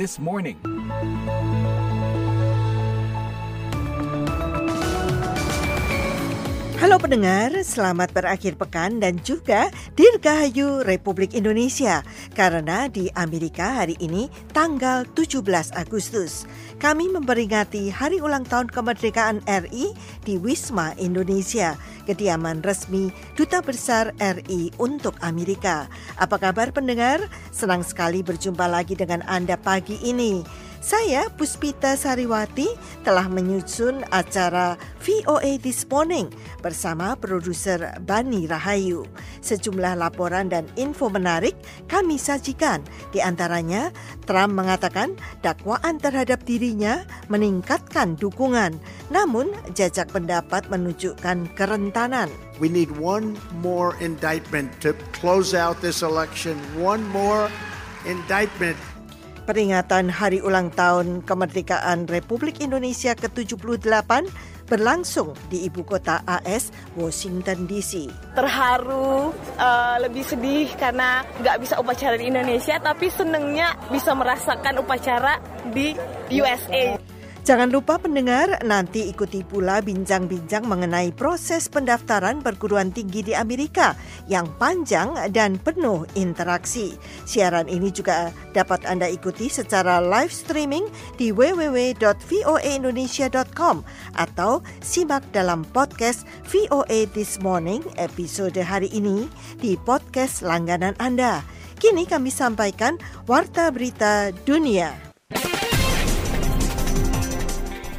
This Morning. Halo pendengar, selamat berakhir pekan dan juga Dirgahayu Republik Indonesia. Karena di Amerika hari ini tanggal 17 Agustus. Kami memperingati hari ulang tahun kemerdekaan RI di Wisma Indonesia, kediaman resmi Duta Besar RI untuk Amerika. Apa kabar pendengar? Senang sekali berjumpa lagi dengan Anda pagi ini. Saya Puspita Sariwati telah menyusun acara VOA This Morning bersama produser Bani Rahayu. Sejumlah laporan dan info menarik kami sajikan. Di antaranya, Trump mengatakan dakwaan terhadap dirinya meningkatkan dukungan. Namun, jajak pendapat menunjukkan kerentanan. We need one more indictment to close out this election. One more indictment Peringatan Hari Ulang Tahun Kemerdekaan Republik Indonesia ke-78 berlangsung di ibu kota AS, Washington DC. Terharu, uh, lebih sedih karena nggak bisa upacara di Indonesia, tapi senengnya bisa merasakan upacara di USA. Jangan lupa pendengar, nanti ikuti pula bincang-bincang mengenai proses pendaftaran perguruan tinggi di Amerika yang panjang dan penuh interaksi. Siaran ini juga dapat Anda ikuti secara live streaming di www.voaindonesia.com atau simak dalam podcast VOA This Morning episode hari ini di podcast langganan Anda. Kini kami sampaikan Warta Berita Dunia.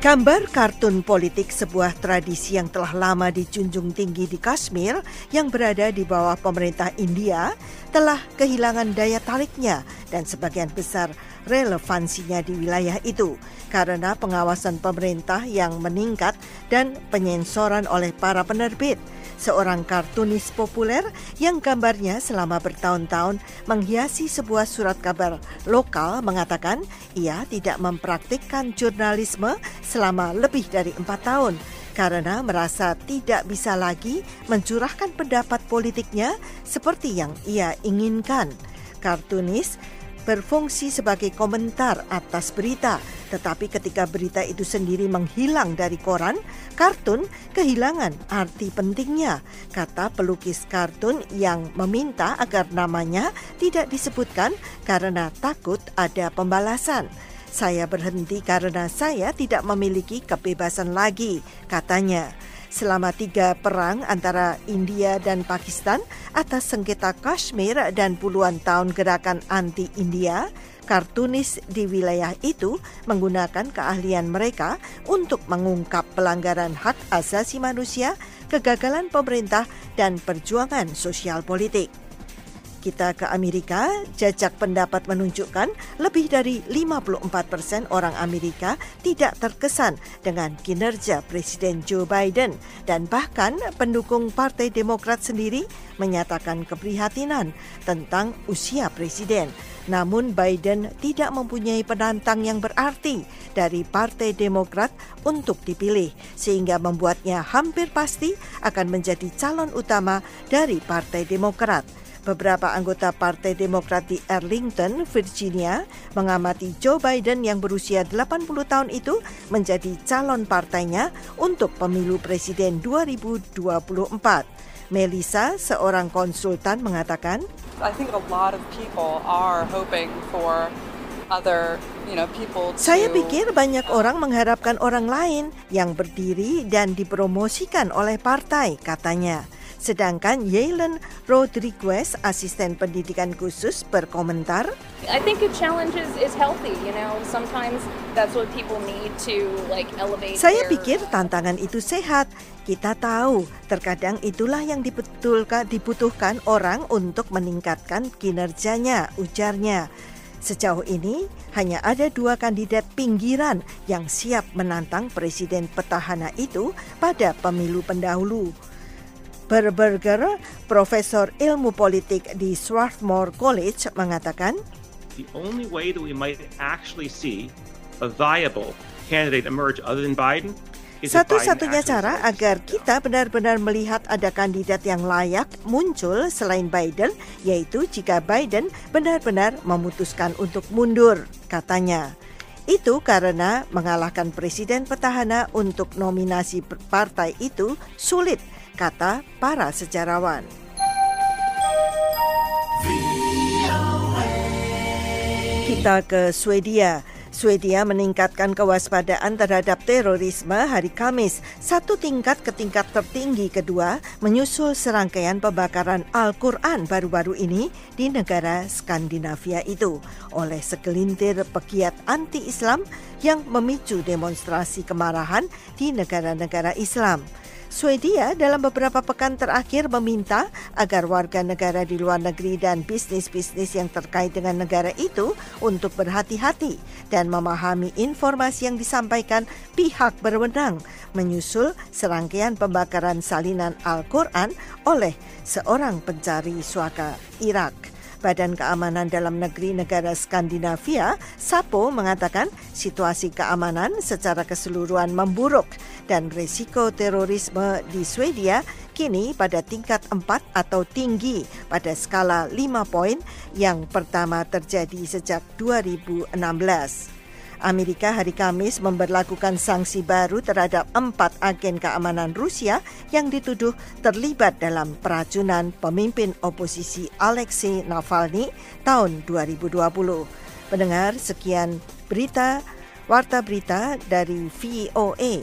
Gambar kartun politik sebuah tradisi yang telah lama dijunjung tinggi di Kashmir yang berada di bawah pemerintah India telah kehilangan daya tariknya dan sebagian besar relevansinya di wilayah itu karena pengawasan pemerintah yang meningkat dan penyensoran oleh para penerbit seorang kartunis populer yang gambarnya selama bertahun-tahun menghiasi sebuah surat kabar lokal mengatakan ia tidak mempraktikkan jurnalisme selama lebih dari empat tahun karena merasa tidak bisa lagi mencurahkan pendapat politiknya seperti yang ia inginkan. Kartunis berfungsi sebagai komentar atas berita, tetapi ketika berita itu sendiri menghilang dari koran, kartun kehilangan arti pentingnya, kata pelukis kartun yang meminta agar namanya tidak disebutkan karena takut ada pembalasan. Saya berhenti karena saya tidak memiliki kebebasan lagi, katanya selama tiga perang antara India dan Pakistan atas sengketa Kashmir dan puluhan tahun gerakan anti-India, kartunis di wilayah itu menggunakan keahlian mereka untuk mengungkap pelanggaran hak asasi manusia, kegagalan pemerintah, dan perjuangan sosial politik kita ke Amerika, jajak pendapat menunjukkan lebih dari 54 persen orang Amerika tidak terkesan dengan kinerja Presiden Joe Biden dan bahkan pendukung Partai Demokrat sendiri menyatakan keprihatinan tentang usia presiden. Namun Biden tidak mempunyai penantang yang berarti dari Partai Demokrat untuk dipilih sehingga membuatnya hampir pasti akan menjadi calon utama dari Partai Demokrat. Beberapa anggota Partai Demokrat di Arlington, Virginia, mengamati Joe Biden yang berusia 80 tahun itu menjadi calon partainya untuk pemilu presiden 2024. Melissa, seorang konsultan mengatakan, I think a lot of people are hoping for other, you know, people to... Saya pikir banyak orang mengharapkan orang lain yang berdiri dan dipromosikan oleh partai, katanya. Sedangkan Yalen Rodriguez, asisten pendidikan khusus, berkomentar, I think a challenge is, is healthy, you know. Sometimes that's what people need to like elevate. Saya their- pikir tantangan itu sehat. Kita tahu, terkadang itulah yang dibetulkan, dibutuhkan orang untuk meningkatkan kinerjanya, ujarnya. Sejauh ini, hanya ada dua kandidat pinggiran yang siap menantang presiden petahana itu pada pemilu pendahulu. Berberger, Profesor Ilmu Politik di Swarthmore College, mengatakan, the only way that we might actually see a viable candidate emerge other than Biden Satu-satunya cara agar kita benar-benar melihat ada kandidat yang layak muncul selain Biden, yaitu jika Biden benar-benar memutuskan untuk mundur, katanya. Itu karena mengalahkan presiden petahana untuk nominasi partai itu sulit, kata para sejarawan. Kita ke Swedia. Swedia meningkatkan kewaspadaan terhadap terorisme hari Kamis, satu tingkat ke tingkat tertinggi kedua menyusul serangkaian pembakaran Al-Quran baru-baru ini di negara Skandinavia itu oleh segelintir pegiat anti-Islam yang memicu demonstrasi kemarahan di negara-negara Islam. Swedia dalam beberapa pekan terakhir meminta agar warga negara di luar negeri dan bisnis-bisnis yang terkait dengan negara itu untuk berhati-hati dan memahami informasi yang disampaikan pihak berwenang menyusul serangkaian pembakaran salinan Al-Quran oleh seorang pencari suaka Irak. Badan Keamanan Dalam Negeri Negara Skandinavia, SAPO, mengatakan situasi keamanan secara keseluruhan memburuk dan risiko terorisme di Swedia kini pada tingkat 4 atau tinggi pada skala 5 poin yang pertama terjadi sejak 2016. Amerika hari Kamis memberlakukan sanksi baru terhadap empat agen keamanan Rusia yang dituduh terlibat dalam peracunan pemimpin oposisi Alexei Navalny tahun 2020. Pendengar, sekian berita Warta Berita dari VOA.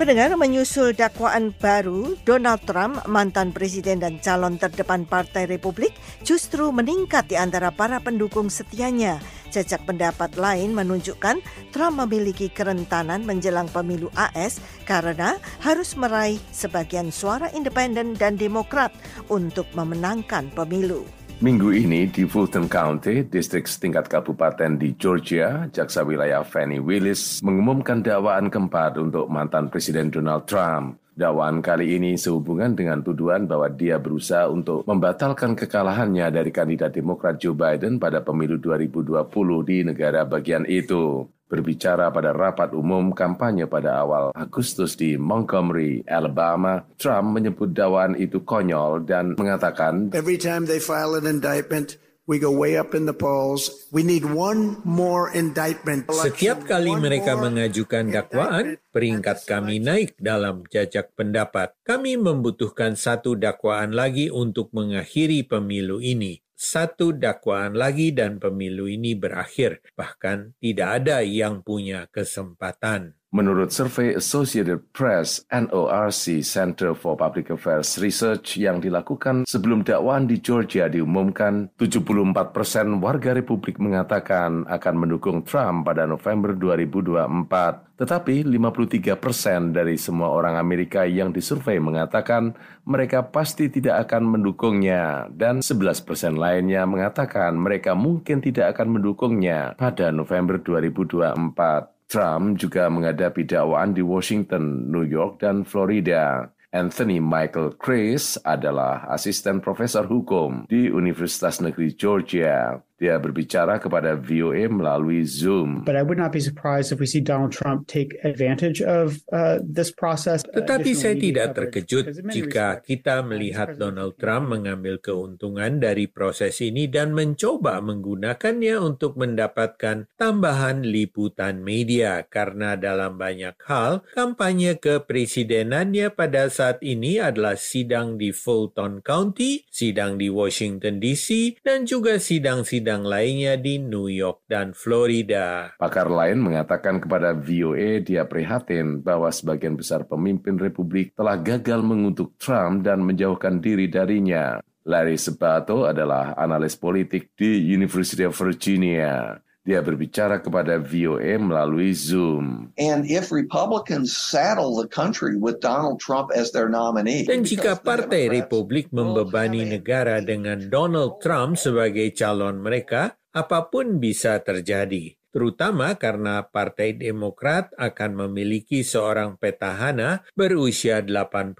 Pendengar menyusul dakwaan baru, Donald Trump, mantan presiden dan calon terdepan Partai Republik, justru meningkat di antara para pendukung setianya. Jejak pendapat lain menunjukkan Trump memiliki kerentanan menjelang pemilu AS karena harus meraih sebagian suara independen dan demokrat untuk memenangkan pemilu. Minggu ini di Fulton County, distrik setingkat kabupaten di Georgia, jaksa wilayah Fanny Willis mengumumkan dakwaan keempat untuk mantan Presiden Donald Trump. Dakwaan kali ini sehubungan dengan tuduhan bahwa dia berusaha untuk membatalkan kekalahannya dari kandidat Demokrat Joe Biden pada pemilu 2020 di negara bagian itu berbicara pada rapat umum kampanye pada awal Agustus di Montgomery, Alabama, Trump menyebut dakwaan itu konyol dan mengatakan, Every time they file an indictment, we go way up in the polls. We need one more indictment. Setiap kali mereka mengajukan dakwaan, peringkat kami naik dalam jajak pendapat. Kami membutuhkan satu dakwaan lagi untuk mengakhiri pemilu ini satu dakwaan lagi dan pemilu ini berakhir. Bahkan tidak ada yang punya kesempatan. Menurut survei Associated Press NORC Center for Public Affairs Research yang dilakukan sebelum dakwaan di Georgia diumumkan, 74 persen warga Republik mengatakan akan mendukung Trump pada November 2024. Tetapi 53 persen dari semua orang Amerika yang disurvei mengatakan mereka pasti tidak akan mendukungnya dan 11 persen lainnya mengatakan mereka mungkin tidak akan mendukungnya pada November 2024. Trump juga menghadapi dakwaan di Washington, New York, dan Florida. Anthony Michael Chris adalah asisten profesor hukum di Universitas Negeri Georgia. Dia berbicara kepada VOA melalui Zoom. But I would not be surprised if we see Donald Trump take advantage of uh, this process. Tetapi saya tidak terkejut jika kita melihat Donald Trump mengambil keuntungan dari proses ini dan mencoba menggunakannya untuk mendapatkan tambahan liputan media karena dalam banyak hal kampanye kepresidenannya pada saat ini adalah sidang di Fulton County, sidang di Washington DC, dan juga sidang-sidang sidang lainnya di New York dan Florida. Pakar lain mengatakan kepada VOA dia prihatin bahwa sebagian besar pemimpin Republik telah gagal mengutuk Trump dan menjauhkan diri darinya. Larry Sebato adalah analis politik di University of Virginia. Dia berbicara kepada VOA melalui Zoom. And if Republicans saddle the country with Donald Trump as their nominee. Dan jika Partai Republik membebani negara dengan Donald Trump sebagai calon mereka, apa pun bisa terjadi. Terutama karena Partai Demokrat akan memiliki seorang petahana berusia 82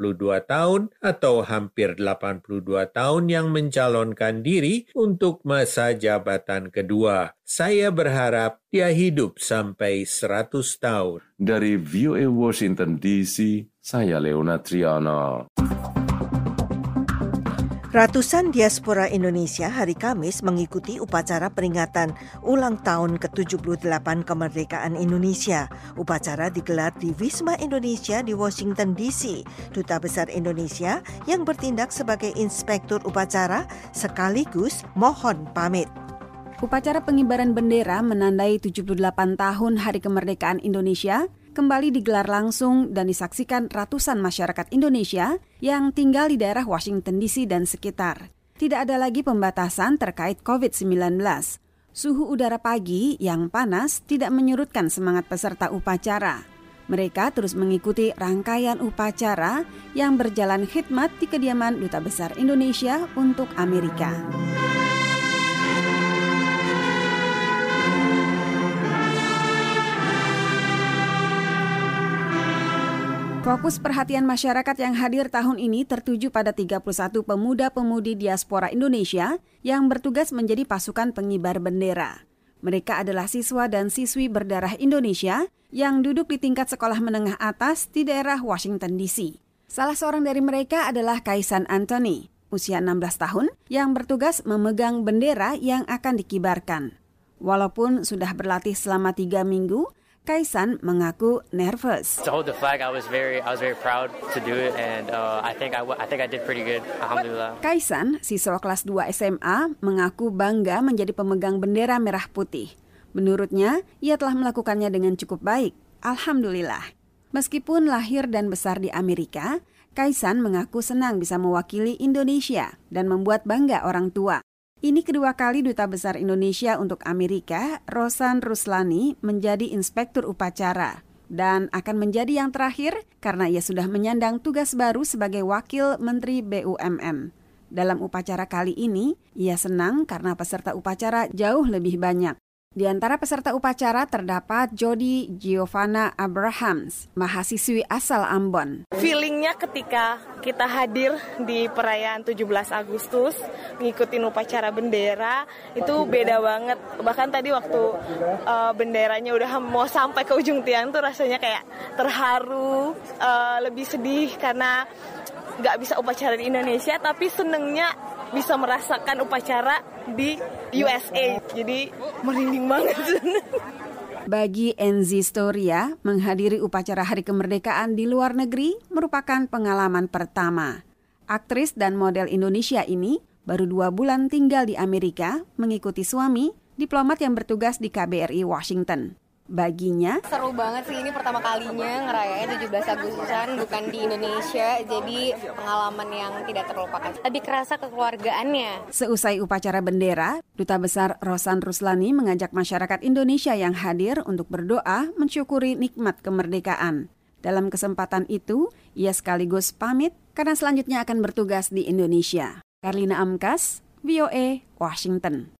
tahun atau hampir 82 tahun yang mencalonkan diri untuk masa jabatan kedua. Saya berharap dia hidup sampai 100 tahun. Dari VOA Washington DC, saya Leona Triana. Ratusan diaspora Indonesia hari Kamis mengikuti upacara peringatan ulang tahun ke-78 kemerdekaan Indonesia. Upacara digelar di Wisma Indonesia di Washington DC. Duta Besar Indonesia yang bertindak sebagai inspektur upacara sekaligus mohon pamit. Upacara pengibaran bendera menandai 78 tahun Hari Kemerdekaan Indonesia kembali digelar langsung dan disaksikan ratusan masyarakat Indonesia yang tinggal di daerah Washington DC dan sekitar. Tidak ada lagi pembatasan terkait COVID-19. Suhu udara pagi yang panas tidak menyurutkan semangat peserta upacara. Mereka terus mengikuti rangkaian upacara yang berjalan khidmat di kediaman Duta Besar Indonesia untuk Amerika. Fokus perhatian masyarakat yang hadir tahun ini tertuju pada 31 pemuda-pemudi diaspora Indonesia yang bertugas menjadi pasukan pengibar bendera. Mereka adalah siswa dan siswi berdarah Indonesia yang duduk di tingkat sekolah menengah atas di daerah Washington DC. Salah seorang dari mereka adalah Kaisan Anthony, usia 16 tahun, yang bertugas memegang bendera yang akan dikibarkan. Walaupun sudah berlatih selama tiga minggu, Kaisan mengaku nervous. To hold the flag, I was very, I was very proud to do it, and uh, I think I, I think I did pretty good. Alhamdulillah. Kaisan, siswa kelas 2 SMA, mengaku bangga menjadi pemegang bendera merah putih. Menurutnya, ia telah melakukannya dengan cukup baik. Alhamdulillah. Meskipun lahir dan besar di Amerika, Kaisan mengaku senang bisa mewakili Indonesia dan membuat bangga orang tua. Ini kedua kali Duta Besar Indonesia untuk Amerika, Rosan Ruslani, menjadi inspektur upacara dan akan menjadi yang terakhir karena ia sudah menyandang tugas baru sebagai Wakil Menteri BUMN. Dalam upacara kali ini, ia senang karena peserta upacara jauh lebih banyak. Di antara peserta upacara terdapat Jody Giovanna Abrahams, mahasiswi asal Ambon. Feelingnya ketika kita hadir di perayaan 17 Agustus, ngikutin upacara bendera, itu beda banget. Bahkan tadi waktu uh, benderanya udah mau sampai ke ujung tiang tuh rasanya kayak terharu, uh, lebih sedih karena nggak bisa upacara di Indonesia, tapi senengnya bisa merasakan upacara di USA. Jadi merinding banget. Bagi Enzi Storia, menghadiri upacara Hari Kemerdekaan di luar negeri merupakan pengalaman pertama. Aktris dan model Indonesia ini baru dua bulan tinggal di Amerika mengikuti suami, diplomat yang bertugas di KBRI Washington. Baginya, seru banget sih ini pertama kalinya ngerayain 17 Agustusan bukan di Indonesia, jadi pengalaman yang tidak terlupakan. Lebih kerasa kekeluargaannya. Seusai upacara bendera, Duta Besar Rosan Ruslani mengajak masyarakat Indonesia yang hadir untuk berdoa mensyukuri nikmat kemerdekaan. Dalam kesempatan itu, ia sekaligus pamit karena selanjutnya akan bertugas di Indonesia. Karlina Amkas, VOA, Washington.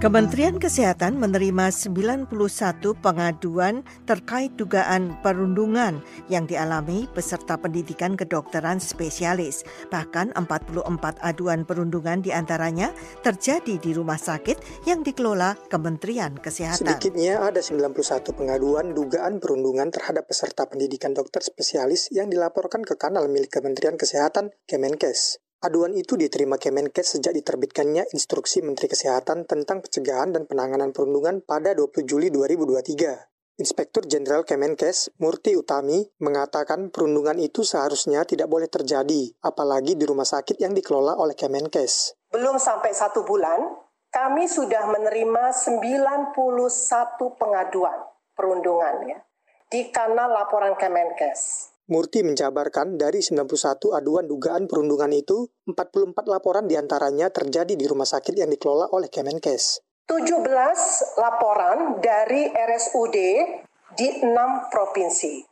Kementerian Kesehatan menerima 91 pengaduan terkait dugaan perundungan yang dialami peserta pendidikan kedokteran spesialis. Bahkan 44 aduan perundungan di antaranya terjadi di rumah sakit yang dikelola Kementerian Kesehatan. Sedikitnya ada 91 pengaduan dugaan perundungan terhadap peserta pendidikan dokter spesialis yang dilaporkan ke kanal milik Kementerian Kesehatan Kemenkes. Aduan itu diterima Kemenkes sejak diterbitkannya Instruksi Menteri Kesehatan tentang pencegahan dan penanganan perundungan pada 20 Juli 2023. Inspektur Jenderal Kemenkes, Murti Utami, mengatakan perundungan itu seharusnya tidak boleh terjadi, apalagi di rumah sakit yang dikelola oleh Kemenkes. Belum sampai satu bulan, kami sudah menerima 91 pengaduan perundungan ya di kanal laporan Kemenkes. Murti menjabarkan dari 91 aduan dugaan perundungan itu, 44 laporan di antaranya terjadi di rumah sakit yang dikelola oleh Kemenkes. 17 laporan dari RSUD di 6 provinsi.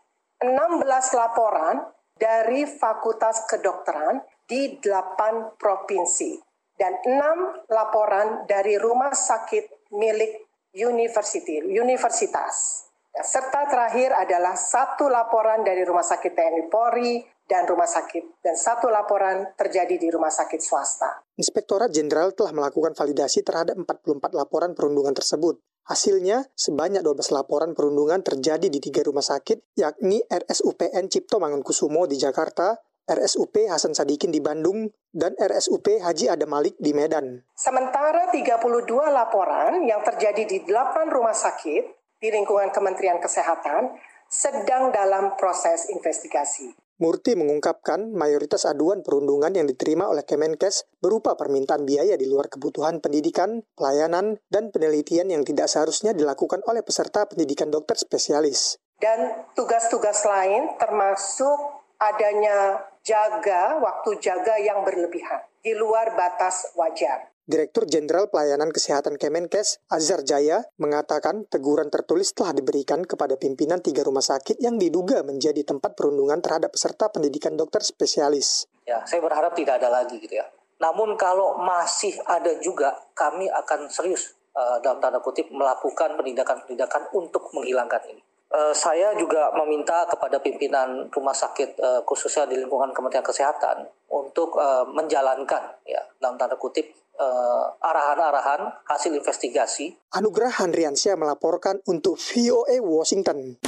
16 laporan dari Fakultas Kedokteran di 8 provinsi. Dan 6 laporan dari rumah sakit milik university, universitas. Serta terakhir adalah satu laporan dari Rumah Sakit TNI Polri dan rumah sakit dan satu laporan terjadi di rumah sakit swasta. Inspektorat Jenderal telah melakukan validasi terhadap 44 laporan perundungan tersebut. Hasilnya, sebanyak 12 laporan perundungan terjadi di tiga rumah sakit, yakni RSUPN Cipto Mangunkusumo di Jakarta, RSUP Hasan Sadikin di Bandung, dan RSUP Haji Adam Malik di Medan. Sementara 32 laporan yang terjadi di 8 rumah sakit di lingkungan Kementerian Kesehatan sedang dalam proses investigasi. Murti mengungkapkan mayoritas aduan perundungan yang diterima oleh Kemenkes berupa permintaan biaya di luar kebutuhan pendidikan, pelayanan, dan penelitian yang tidak seharusnya dilakukan oleh peserta pendidikan dokter spesialis. Dan tugas-tugas lain termasuk adanya jaga, waktu jaga yang berlebihan di luar batas wajar. Direktur Jenderal Pelayanan Kesehatan Kemenkes, Azhar Jaya, mengatakan teguran tertulis telah diberikan kepada pimpinan tiga rumah sakit yang diduga menjadi tempat perundungan terhadap peserta pendidikan dokter spesialis. Ya, saya berharap tidak ada lagi gitu ya. Namun kalau masih ada juga, kami akan serius uh, dalam tanda kutip melakukan penindakan-penindakan untuk menghilangkan ini. Uh, saya juga meminta kepada pimpinan rumah sakit uh, khususnya di lingkungan Kementerian Kesehatan untuk menjalankan ya dalam tanda kutip uh, arahan-arahan hasil investigasi. Anugerah Handriansyah melaporkan untuk VOA Washington.